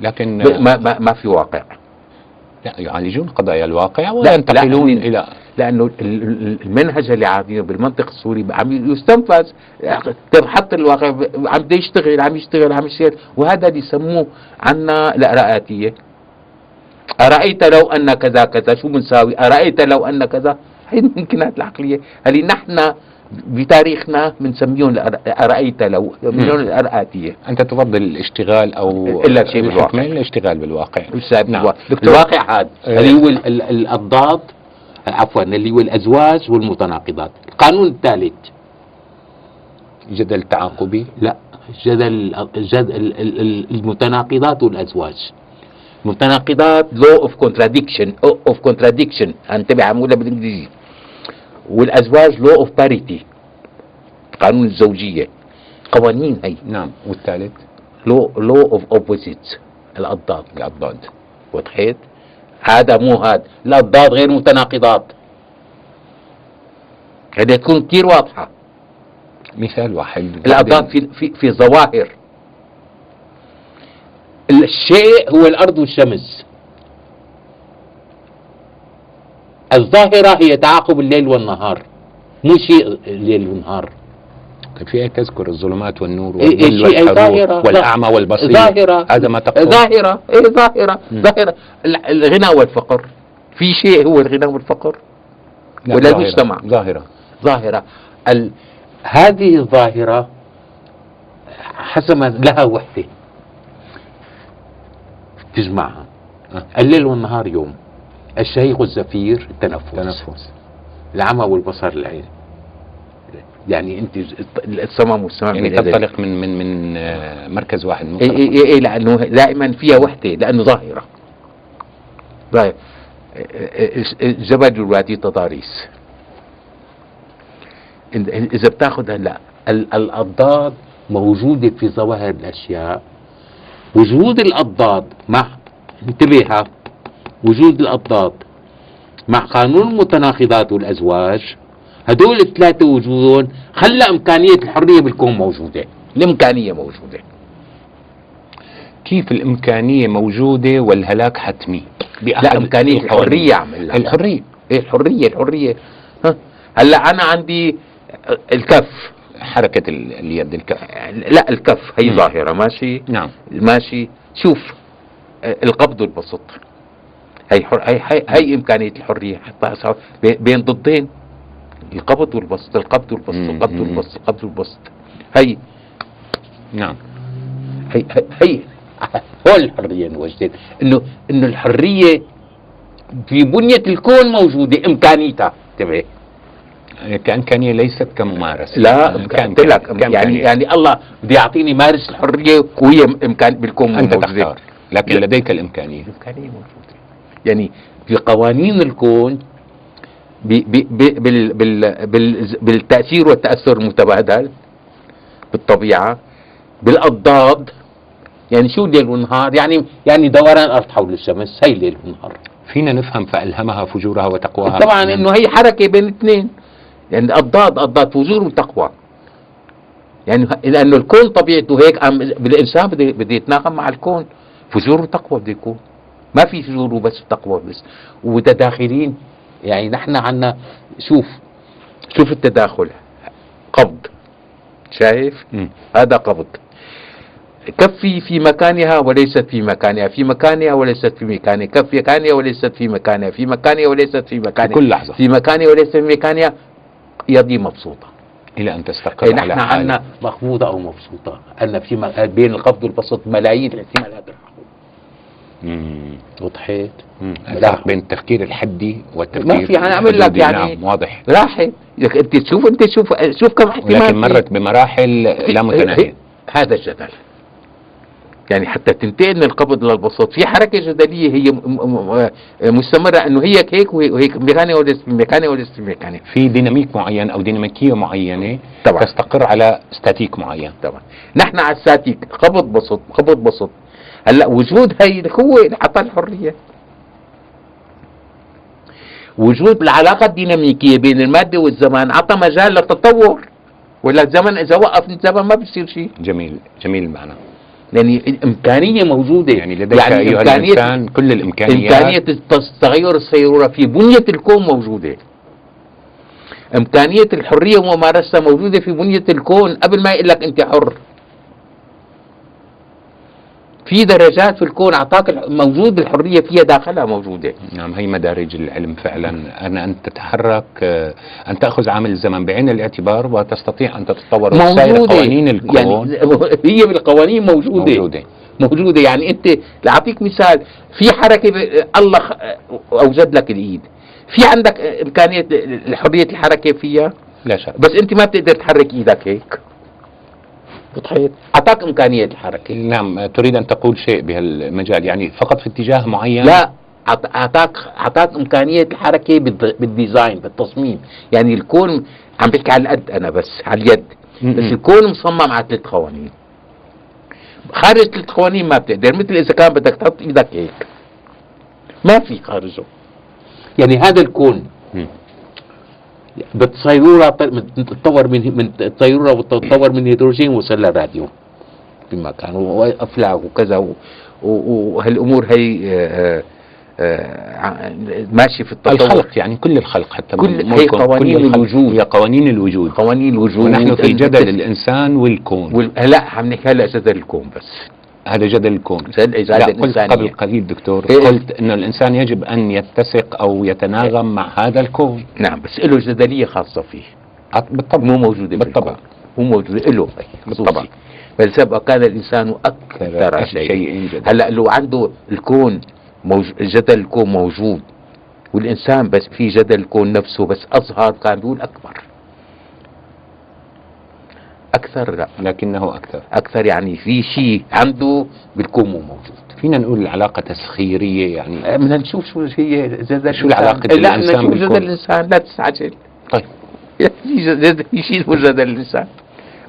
A: لكن
B: ما ما, ما في واقع.
A: لا يعالجون قضايا الواقع وينتقلون
B: لا،
A: إلى
B: لأنه ال- ال- المنهج اللي عاملينه بالمنطق السوري عم يستنفذ. طيب حط الواقع عم يشتغل عم يشتغل عم يشتغل. وهذا اللي يسموه عنا الاراء آتية أرأيت لو أن كذا كذا؟ شو بنساوي؟ أرأيت لو أن كذا؟ هي الممكنات العقلية. اللي نحن بتاريخنا بنسميهم أرأيت لو بنسميهم الأراء آتية
A: أنت تفضل الاشتغال أو
B: إلا شيء بالواقع.
A: الاشتغال بالواقع.
B: نعم.
C: الواقع هذا. اللي هو ال- ال- الأضداد عفوا اللي هو الأزواج والمتناقضات. القانون الثالث.
A: جدل تعاقبي؟
C: لا. جدل جدل المتناقضات والأزواج.
B: متناقضات law of contradiction of contradiction انتبه عمولها بالإنجليزي. والأزواج law of parity قانون الزوجية. قوانين هي.
A: نعم. والثالث؟
B: law law of opposites الأضداد.
A: الأضداد.
B: وضحت هذا مو هذا. الأضداد غير متناقضات. هذه تكون كثير واضحة.
A: مثال واحد.
B: الأضداد في في في ظواهر.
C: الشيء هو الأرض والشمس الظاهرة هي تعاقب الليل والنهار مو شيء الليل والنهار
A: طيب في آية تذكر الظلمات والنور
C: إيه- إيه
A: والظل
C: أي ظاهرة.
A: والأعمى والبصير
C: ظاهرة.
A: هذا ما تقول
B: ظاهرة ظاهرة
A: مم.
B: ظاهرة ال- الغنى والفقر في شيء هو الغنى والفقر
A: لا،
B: ولا
A: ظاهرة.
B: المجتمع.
A: ظاهرة
B: ظاهرة ال
C: هذه الظاهرة حسب ما لها وحدة تجمعها. الليل والنهار يوم. الشهيق والزفير التنفس
A: تنفس.
C: العمى والبصر العين.
B: يعني انت الصمم والسمع
A: يعني تنطلق من من من آه، مركز واحد. مختلف
B: إيه إيه إيه لأنه دائما فيها وحدة لأنه ظاهرة. ظاهر زبد الوادي تضاريس. إذا بتاخذ هلا
C: ال- الأضداد موجودة في ظواهر الأشياء. وجود الأضداد مع انتبه. وجود الأضداد مع قانون المتناقضات والأزواج هدول الثلاثة وجودهم خلى إمكانية الحرية بالكون موجودة.
B: الإمكانية موجودة.
A: كيف الإمكانية موجودة والهلاك حتمي؟
B: لا إمكانية
A: القوانين.
B: الحرية أعمل لها.
A: الحرية
B: الحرية. ها؟ هلأ أنا عندي الكف.
A: حركة ال- اليد الكف.
B: لا الكف. هي. ظاهرة. ماشي؟
A: نعم.
B: ماشي. شوف آه، القبض والبسط. هي حر... هي, هي, هي إمكانية الحرية. حتى بين ضدين. القبض والبسط. القبض والبسط. القبض. والبسط. القبض والبسط. هي.
A: نعم.
B: هي هي, هي.
C: هو الحرية انوجدت
B: انه إنه الحرية
C: في بنية الكون موجودة إمكانيتها. انتبه
A: كإمكانية ليست كممارسة
B: لا
A: كان
B: قلت لك. يعني يعني الله بده يعطيني مارس الحرية وهي إمكان بالكون
A: أنت
B: موجودة.
A: تختار لكن لديك الإمكانية.
B: الإمكانية موجودة. يعني في قوانين الكون بي بي بي بال بال بال بالتأثير والتأثر المتبادل بالطبيعة بالأضداد. يعني شو الليل والنهار يعني
C: يعني دوران الأرض حول الشمس هي الليل والنهار
A: فينا نفهم فألهمها فجورها وتقواها.
B: طبعا إنه هي حركة بين اثنين يعني أضداد أضداد فجور وتقوى. يعني ه- لأنه الكون طبيعته هيك أم بالإنسان بده بده يتناغم مع الكون فجور وتقوى بده يكون. ما في فجور وبس تقوى بس. ومتداخلين يعني نحن عنا شوف شوف التداخل. قبض. شايف؟
A: مم.
B: هذا قبض. كفي في مكانها وليست في مكانها. في مكانها وليست في مكانها. كف مكانها وليست في مكانها. في مكانها وليست في
A: في
B: مكانها
A: كل لحظة.
B: في مكانها وليست في مكانها. يدي مبسوطة.
A: إلى أن
B: إيه
A: تستقر على
B: نحن
A: حال
B: عنا
C: مخفوضة أو مبسوطة. أن في بين القبض والبسط ملايين الاحتمالات
A: مم.
C: وضحت
A: مم.
C: لا.
A: الفرق بين التفكير الحدي والتفكير
B: ما في، أنا أعمل لك
A: الحدودي.
B: يعني-
A: نعم واضح.
B: راحت لك انت تشوف أنت شوف شوف كم احتمال
A: ولكن
B: في-
A: مرت بمراحل لا متناهية.
B: هذا الجدل. يعني حتى تنتقل من القبض للبسط في حركة جدلية هي م- م- م- مستمرة أنه هي هيك وهي- وهيك وليست في مكانها وليست في مكانها
A: في ديناميك معين أو ديناميكية معينة
B: طبعا.
A: تستقر على ستاتيك معين.
B: طبعا. نحن على الساتيك قبض بسط قبض بسط هلأ وجود هي هو اللي عطى الحرية. وجود العلاقة الديناميكية بين المادة والزمان عطى مجال للتطور. ولا الزمن إذا وقف الزمن ما بصير شيء.
A: جميل جميل المعنى.
B: يعني الإمكانية موجودة.
A: يعني لديك يعني أيها
B: إمكانية
A: الإنسان كل الإمكانيات.
B: إمكانية التص- تغير السيرورة في بنية الكون موجودة. إمكانية الحرية وممارستها موجودة في بنية الكون. قبل ما يقول لك أنت حر. في درجات في الكون أعطاك الح- موجود الحرية فيها داخلها موجودة.
A: نعم هي مدارج العلم فعلا. أن أن تتحرك آه، أن تأخذ عامل الزمن بعين الاعتبار وتستطيع أن تتطور
B: موجودة.
A: قوانين الكون.
B: يعني هي بالقوانين موجودة.
A: موجودة.
B: موجودة. يعني أنت لأعطيك مثال في حركة ب- الله أوجد لك الإيد. في عندك إمكانية حرية الحركة فيها؟
A: لا شك.
B: بس أنت ما بتقدر تحرك إيدك هيك. وضحت أعطاك إمكانية الحركة.
A: نعم تريد أن تقول شيء بهالمجال. يعني فقط في اتجاه معين؟
B: لا أعطاك أعطاك إمكانية الحركة بالد- بالديزاين بالتصميم. يعني الكون عم بحكي على القد أنا بس على اليد. بس الكون مصمم على ثلاث قوانين. خارج ثلاث قوانين ما بتقدر مثل إذا كان بدك تحط إيدك هيك. ما في خارجه.
C: يعني هذا الكون
A: مم.
C: بالطيورة تطور من من الطيورة بتتطور من هيدروجين وصل للراديوم
B: بما كان وافلاك وكذا وهالامور هي آه، آه، ماشي في التطور.
A: الخلق يعني كل الخلق حتى
B: كل- هي قوانين
A: كل
B: الوجود.
A: هي قوانين الوجود.
B: قوانين الوجود.
A: ونحن في جدل الإنسان والكون.
B: وال- لا عم نحكي هلا جدل الكون بس.
A: هذا جدل الكون.
B: اجاده
A: قلت
B: الإنسانية.
A: قبل قليل دكتور.
B: إيه.
A: قلت إن الإنسان يجب أن يتسق أو يتناغم مع هذا الكون.
B: نعم بس له جدلية خاصة فيه.
A: بالطبع.
B: مو موجودة
A: بالطبع.
B: مو موجودة له
A: بالطبع.
B: فلسبب كان الإنسان أكثر شيء
A: شيء جدل.
B: هلا لو عنده الكون موج... جدل الكون موجود والإنسان بس في جدل الكون نفسه بس اصغر كان بيقول أكبر. أكثر؟ لا
A: لكنه أكثر.
B: أكثر يعني في شيء عنده بالكون مو موجود.
A: فينا نقول العلاقة تسخيرية يعني
B: بدنا نشوف شو هي جدل
A: شو العلاقة
B: الإنسان. لا نشوف؟ جدل الإنسان لا تستعجل.
A: طيب.
B: في شيء اسمه جدل الإنسان.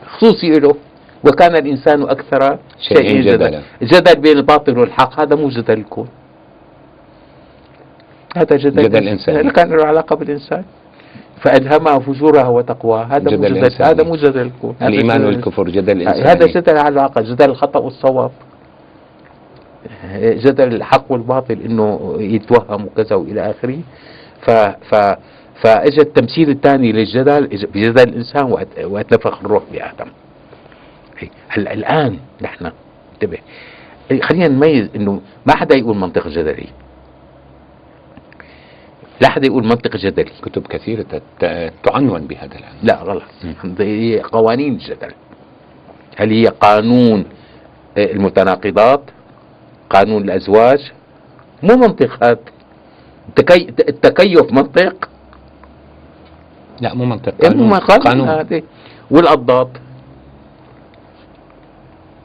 B: خصوصي له وكان الإنسان أكثر
A: شيء جدلا.
B: جدل بين الباطل والحق هذا مو جدل الكون. هذا جدل
A: جدل.
B: هذا كان له علاقة بالإنسان. فالهمها فجورها وتقواها هذا مو
A: جدل.
B: هذا مو جدل الكون. جدل-
A: والكفر جدل إنساني.
B: هذا جدل على العلاقه جدل الخطأ والصواب. جدل الحق والباطل إنه يتوهم وكذا وإلى آخره. ف ف فاجى التمثيل الثاني للجدل بجدل الإنسان وقت, وقت نفخ الروح بآدم. هي. هلا الآن نحن انتبه. خلينا نميز إنه ما حدا يقول منطق جدلي. لا حدا يقول منطق جدلي.
A: كتب كثيرة تت- تعنون بهذا العنوان
B: لا غلط. هي قوانين الجدل. هل هي قانون آه، المتناقضات قانون الأزواج؟ مو منطق هذا التكي... التكيف منطق؟
A: لا مو منطق.
B: قانون,
A: قانون.
B: قانون والأضداد؟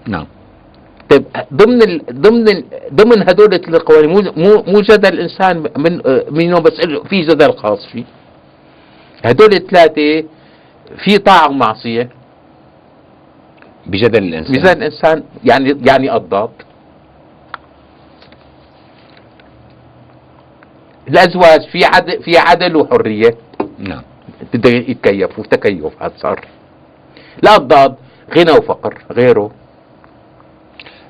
A: نعم.
B: طيب ضمن ال... ضمن ال... ضمن هدول القوانين مو مو مو جدل الإنسان من آه، منه بس له- في جدل خاص فيه. هدول الثلاثة في طاعة ومعصية.
A: بجدل الإنسان.
B: ميزان الإنسان يعني يعني اضداد الأزواج في عدل في عدل وحرية.
A: نعم.
B: بده يتكيف وتكيف هذا صار. الاضداد غنى وفقر غيره.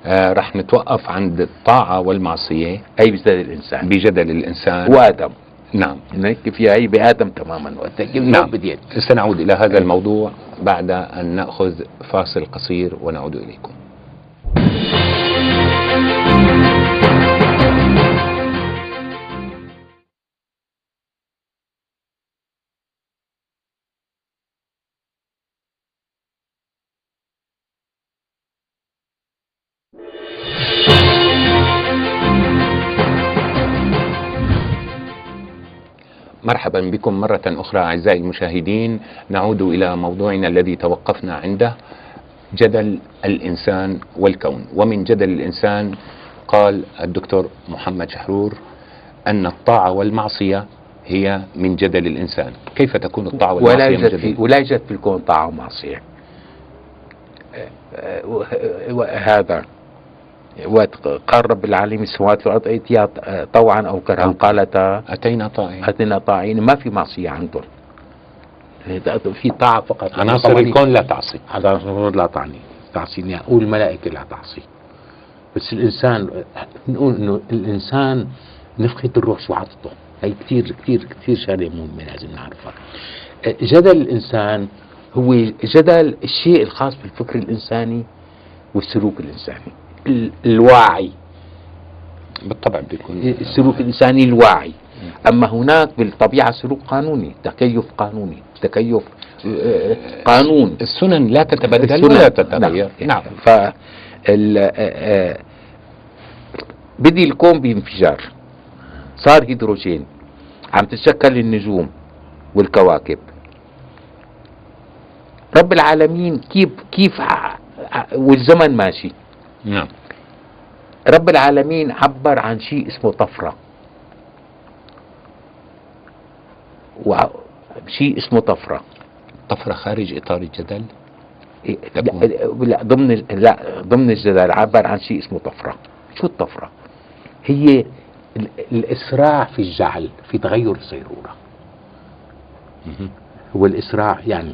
A: رح نتوقف عند الطاعة والمعصية.
B: هي بجدل الإنسان.
A: بجدل الإنسان.
B: وآدم.
A: نعم.
B: هيك فيها هي بآدم تماما.
A: نعم.
B: بديت
A: سنعود إلى هذا الموضوع بعد أن نأخذ فاصل قصير ونعود إليكم. مرحبا بكم مرة أخرى أعزائي المشاهدين. نعود إلى موضوعنا الذي توقفنا عنده جدل الإنسان والكون. ومن جدل الإنسان قال الدكتور محمد شحرور أن الطاعة والمعصية هي من جدل الإنسان. كيف تكون الطاعة
B: ولا
A: والمعصية من
B: يوجد في ولا يوجد في الكون طاعة ومعصية. آه، آه، و- و- هذا وقت قال رب العالمين السماوات والارض ائتيا آه، طوعا أو كرها. قالتا
A: أتينا طائعين.
B: اتنا طاعين ما في معصية عندهم. في طاعة فقط.
A: عناصر
C: قوانين.
A: الكون لا تعصي.
C: هذا لا تعني. تعصيني والملائكة لا تعصي. بس الإنسان نقول إنه الإنسان نفخة الروح شو عطته هي كثير كثير كثير شغلة مهمة لازم نعرفها. جدل الإنسان
B: هو جدل الشيء الخاص بالفكر الإنساني والسلوك الإنساني. ال- الواعي
A: بالطبع بده يكون
B: السلوك الانساني الواعي أما هناك بالطبيعة سلوك قانوني تكيف قانوني تكيف آه، قانون.
A: السنن لا تتبدل
B: السنن.
A: ولا تتغير. نعم.
B: ف ال- آه، آه، بدي الكون بانفجار. صار هيدروجين. عم تتشكل النجوم والكواكب. رب العالمين كيف كيف والزمن ماشي.
A: نعم.
B: رب العالمين عبر عن شيء اسمه طفرة. وع- شيء اسمه طفرة.
A: طفرة خارج إطار الجدل؟
B: إيه،. لا, لا ضمن ال- لا ضمن الجدل عبر عن شيء اسمه طفرة. شو الطفرة؟ هي
C: ال- الإسراع في الجعل في تغير الصيرورة. هو الإسراع يعني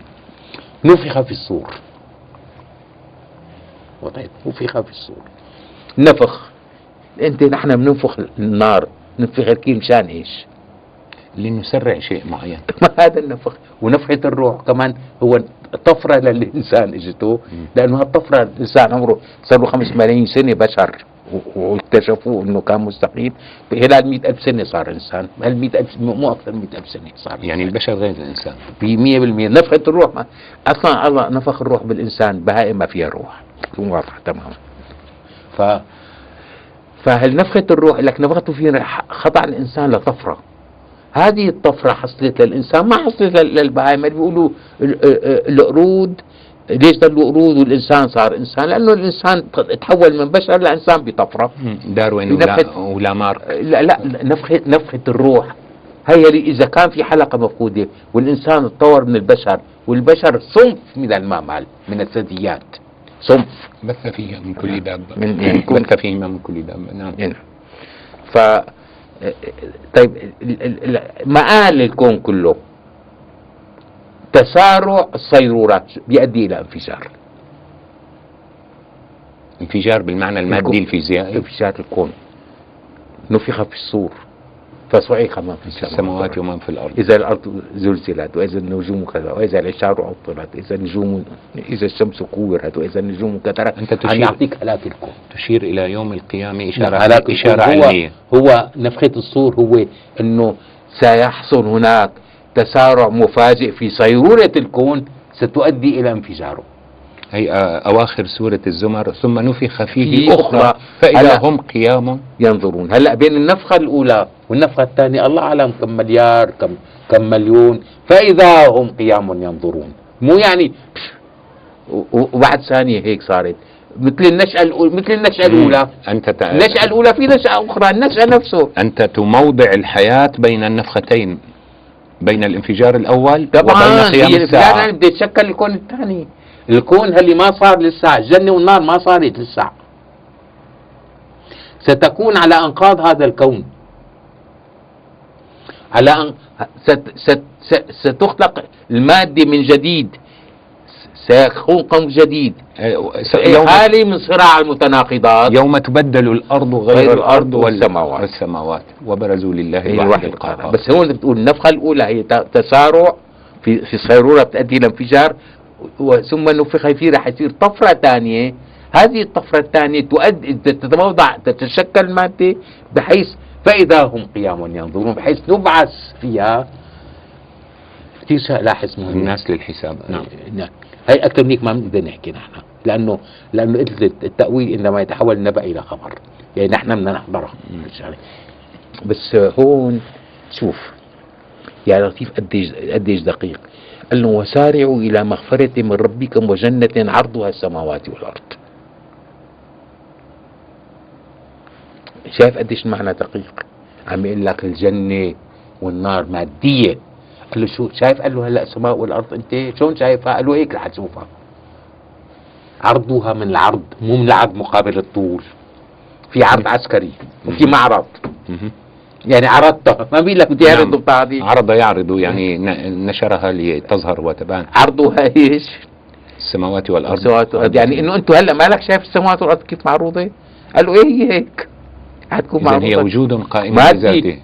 C: نفخ في الصور. وطيب نفخ في الصور
B: نفخ. أنت نحن بننفخ النار ننفخ الكيل مشان إيش؟
A: لنسرع شيء معين.
B: ما هذا النفخ.
C: ونفخة الروح كمان هو طفرة للإنسان إجته لأنه هالطفرة
B: الإنسان عمره صار له خمس ملايين سنة بشر. واكتشفوا إنه كان مستقيم خلال مئة ألف سنة صار إنسان. هل مئة ألف مو أكثر من مئة ألف سنة صار
A: يعني البشر غير الإنسان.
B: في مية بالمية. نفخة الروح. ما أصلا الله نفخ الروح بالإنسان بهائم ما فيها روح. تكون واضحة تماما
C: ف
B: فهل نفخة الروح لك نفخته في خضع الإنسان لطفرة؟ هذه الطفرة حصلت للإنسان ما حصلت لل- للبهائم. اللي بيقولوا ال- ال- القرود ليش ضلوا قرود والإنسان صار إنسان؟ لأنه الإنسان ت- تحول من بشر لإنسان بطفرة.
A: داروين ولا, مارك.
B: لا لا نفخة نفخة الروح. هي إذا كان في حلقة مفقودة والإنسان تطور من البشر والبشر صنف من المعمل من الثدييات. صنف
A: بث فيها من كل دابة.
B: من- يعني كل-
A: بث فيهما من كل دابة. نعم.
B: يعني. ف طيب ال- ال- مآل الكون كله تسارع الصيرورات بيؤدي إلى انفجار.
A: انفجار بالمعنى المادي. الفيزيائي.
B: انفجار الكون. نفخ في الصور. فصعق من في
A: السماوات ومن في الأرض.
B: إذا الأرض زلزلت وإذا النجوم كذا وإذا العشار عطلت إذا النجوم إذا الشمس كورت وإذا النجوم كثرت.
A: أنت
C: أن
A: تشير
C: يعطيك هلاك الكون.
A: تشير إلى يوم القيامة إشارة
C: هلاك
A: إشارة.
C: هو
A: علمية.
C: هو نفخة الصور هو
B: أنه سيحصل هناك تسارع مفاجئ في صيرورة الكون
C: ستؤدي إلى انفجاره.
A: هي أواخر سورة الزمر ثم نفخ فيه
B: في
A: أخرى.
B: أخرى.
A: فإذا. هم قيام
B: ينظرون. هلا بين النفخة الأولى
C: والنفخة الثانية الله أعلم كم مليار كم كم مليون. فإذا هم قيام ينظرون. مو يعني
B: وبعد ثانية هيك صارت. مثل النشأة الأولى مثل النشأة الأولى.
A: أنت تع-
B: النشأة الأولى في نشأة أخرى النشأة نفسه.
A: أنت تموضع الحياة بين النفختين بين الانفجار الأول
B: طبعا
A: وبين قيام الساعة.
B: الانفجار بده يتشكل الكون الثاني.
C: الكون اللي ما صار لسه الجنة والنار ما صارت لسه ستكون على أنقاض هذا الكون. على أن...
B: ست ست ست ستخلق المادة من جديد. سيكون كون جديد. خالي من صراع المتناقضات.
A: يوم تبدل الأرض غير,
B: غير
A: وال-
B: والسماوات.
A: والسماوات. وبرزوا لله الواحد القهار
B: بس هون بتقول النفخة الأولى هي تسارع في في صيرورة بتؤدي إلى انفجار ثم نفخ فيه رح يصير طفرة ثانية. هذه الطفرة الثانية تؤدي تتوضع تتشكل المادة بحيث
C: فإذا هم قيام ينظرون بحيث نبعث فيها كثير لاحظ مهم.
A: الناس للحساب. نعم.
C: نعم. هي أكثر من هيك ما بنقدر نحكي نحن. لأنه لأنه قلت التأويل إنما يتحول النبأ إلى خبر. يعني نحن بدنا الشغلة.
B: بس هون شوف يا لطيف قديش قديش دقيق. قال له وسارعوا إلى مغفرة من ربكم وجنة عرضها السماوات والأرض. شايف قديش المعنى دقيق؟
C: عم يقول لك الجنة والنار مادية. قال له شو شايف؟ قال له هلأ السماء والأرض أنت شلون شايفها؟ قال له هيك رح تشوفها عرضها من العرض مو من العرض مقابل الطول. في عرض عسكري وفي معرض. يعني عرضتها ما بيقول لك بدي
A: نعم.
C: اعرض البتاعة دي
A: عرض يعرض يعني ن- نشرها لتظهر وتبان.
B: عرضها إيش؟
A: السماوات والأرض.
B: السماوات والأرض. يعني إنه أنتم هلأ مالك شايف السماوات والأرض كيف معروضة؟ قال له إيه هي هيك؟ حتكون
A: إذن هي
B: معروضة.
A: وجود قائم
B: مادي.
A: بذاته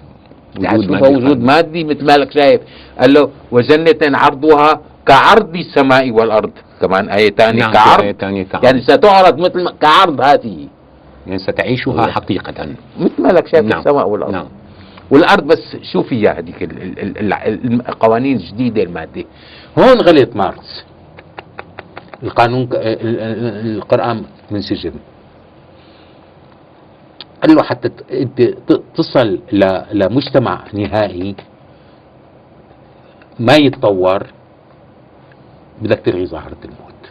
B: وجود
A: مادي
B: وجود. مادي مثل مالك شايف. قال له وجنة عرضها كعرض السماء والأرض. كمان آية ثانية
A: نعم
B: كعرض.
A: آية تعرض.
B: يعني ستعرض مثل ما كعرض هذه.
A: يعني ستعيشها حقيقة.
B: مثل مالك شايف
A: نعم.
B: السماء والأرض.
A: نعم.
B: والأرض بس شو فيها هذيك ال- ال- ال- ال- القوانين الجديدة المادة؟
C: هون غلط ماركس. القانون ك- ال- ال- القرآن من سجن قال له حتى تصل لمجتمع نهائي ما يتطور بدك تلغي ظاهرة الموت.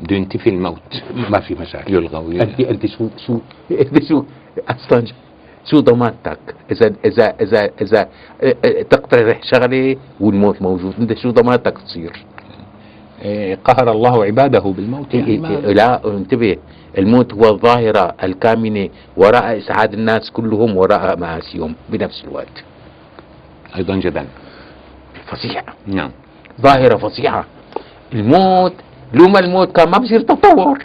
A: بده ينتفي الموت.
C: ما في مشاكل.
A: يلغى.
C: انت أنت شو شو
B: أنت شو أصلا شو ضمانتك اذا اذا اذا إذا آه، آه، تقترح شغله والموت موجود. أنت شو ضمانتك تصير.
A: إيه، قهر الله عباده بالموت
B: إيه
A: يعني.
B: إيه إيه لا انتبه. الموت هو الظاهرة الكامنة وراء إسعاد الناس كلهم وراء مآسيهم بنفس الوقت.
A: أيضا جدل
B: فظيع
A: نعم.
B: ظاهرة فظيعة. الموت لو ما الموت كان ما بصير تطور.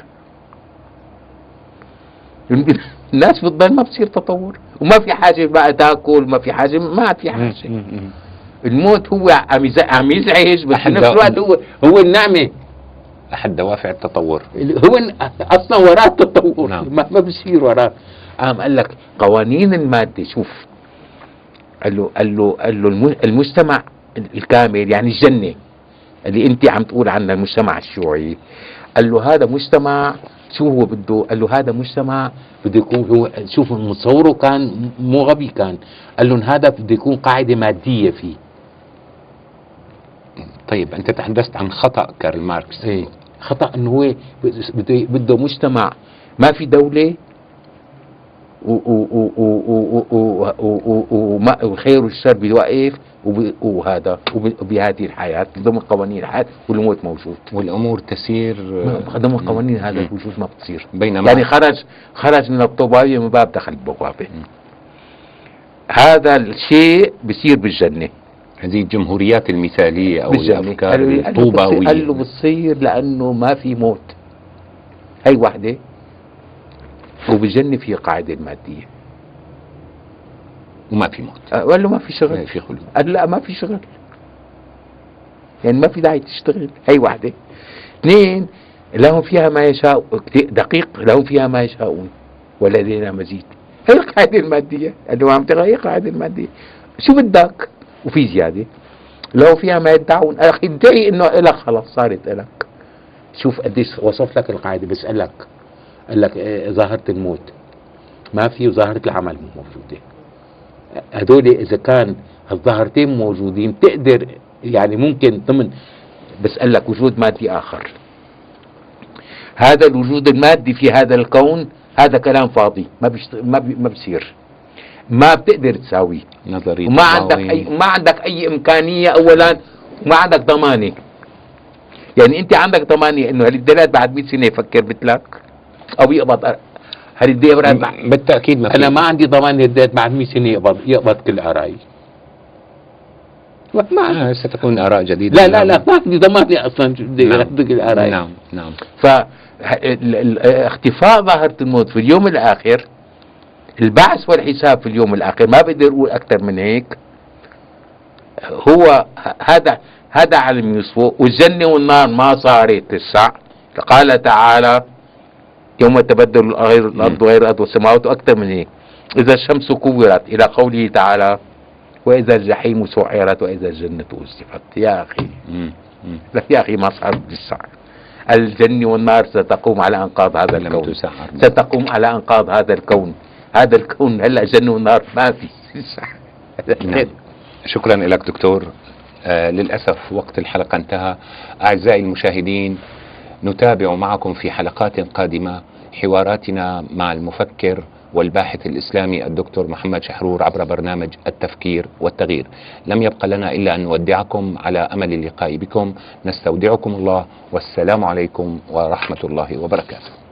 B: الناس بتضل ما بصير تطور. وما في حاجة بقى تاكل ما في حاجة ما عاد في حاجة. الموت هو عم عم يزعج بس
A: أحد
B: بنفس الوقت
C: هو هو النعمة.
A: أحد دوافع التطور.
C: هو أصلا وراه التطور.
A: نعم.
C: ما, ما بصير وراه
B: قام قال لك قوانين المادة شوف. قال له قال له قال له الم- المجتمع الكامل يعني الجنة اللي أنت عم تقول عنها المجتمع الشيوعي. قال له هذا مجتمع شو هو بده قال له هذا مجتمع
C: بده يكون هو شوف متصوره كان مو غبي كان. قال لهم هذا بده يكون قاعدة مادية فيه.
A: طيب أنت تحدثت عن خطأ كارل ماركس.
C: إيه خطأ إنه هو بده بده
B: مجتمع. ما في دولة والخير والشر بيوقف وهذا وب- وبهذه الحياة ضمن قوانين الحياة والموت موجود
A: والامور تسير
B: ضمن قوانين هذا. الوجود ما بتصير
A: بينما
B: يعني خرج خرج من الطوباية من باب دخل البوابة هذا الشيء بصير بالجنة
A: هذه الجمهوريات المثاليه أو
B: بالجنة
A: الافكار
B: قال له- قال له بتصير- لأنه ما في موت هي واحدة وبالجنة في قاعدة المادية
A: وما في موت.
B: قال له ما في شغل.
A: في خلود.
B: قال لا ما في شغل. يعني ما في داعي تشتغل. هي واحدة اثنين لهم فيها ما يشاء دقيق لهم فيها ما يشاءون. ولدينا مزيد. هي القاعدة المادية. قال له عم تغير القاعدة المادية. شو بدك؟ وفي زيادة. لو فيها ما يدعون. أخي ادعي إنه إلك خلاص صارت إلك.
C: شوف قديش وصف لك القاعدة بسألك. قال لك إيه ظاهرة الموت. ما في وظاهره العمل مو موجودة. هدول إذا كان الظاهرتين موجودين بتقدر يعني ممكن ضمن
B: بس قال لك وجود مادي آخر. هذا الوجود المادي في هذا الكون هذا كلام فاضي ما بيشت... ما, بي... ما بيصير. ما بتقدر تساويه
A: نظرية
B: وما عندك. اي ما عندك أي إمكانية اولا وما عندك ضمانة. يعني أنت عندك ضمانة إنه هالدلال بعد 100 سنة يفكر مثلك؟ أو يقبض. هالدلال بعد
A: بالتأكيد ما
C: أنا ما عندي ضمان هديت بعد 100 سنة يقبض يقبض كل أراي. ما
A: ستكون آراء جديدة.
C: لا لا لا ما عندي ضمان أصلا بدي
A: نعم.
C: ياخذ كل أراي.
A: نعم نعم.
B: ف اختفاء ظاهرة الموت في اليوم الآخر البعث والحساب في اليوم الآخر ما بقدر أقول أكثر من هيك. هو هذا هذا علم يوسف والجنة والنار ما صارت لسه قال تعالى يوم تبدل الأرض غير الأرض والسماوات وأكثر من هيك إذا الشمس كورت إلى قوله تعالى وإذا الجحيم سعرت وإذا الجنة أزلفت. يا
A: مم. مم.
B: لا يا أخي ما صارت لسه الجنة والنار ستقوم على أنقاض هذا الكون. ستقوم على أنقاض هذا الكون. هذا الكون هلا جنة ونار ما في.
A: نعم. شكرا لك دكتور. آه للأسف وقت الحلقة انتهى. أعزائي المشاهدين نتابع معكم في حلقات قادمة حواراتنا مع المفكر والباحث الإسلامي الدكتور محمد شحرور عبر برنامج التفكير والتغيير. لم يبق لنا إلا أن نودعكم على أمل اللقاء بكم. نستودعكم الله. والسلام عليكم ورحمة الله وبركاته.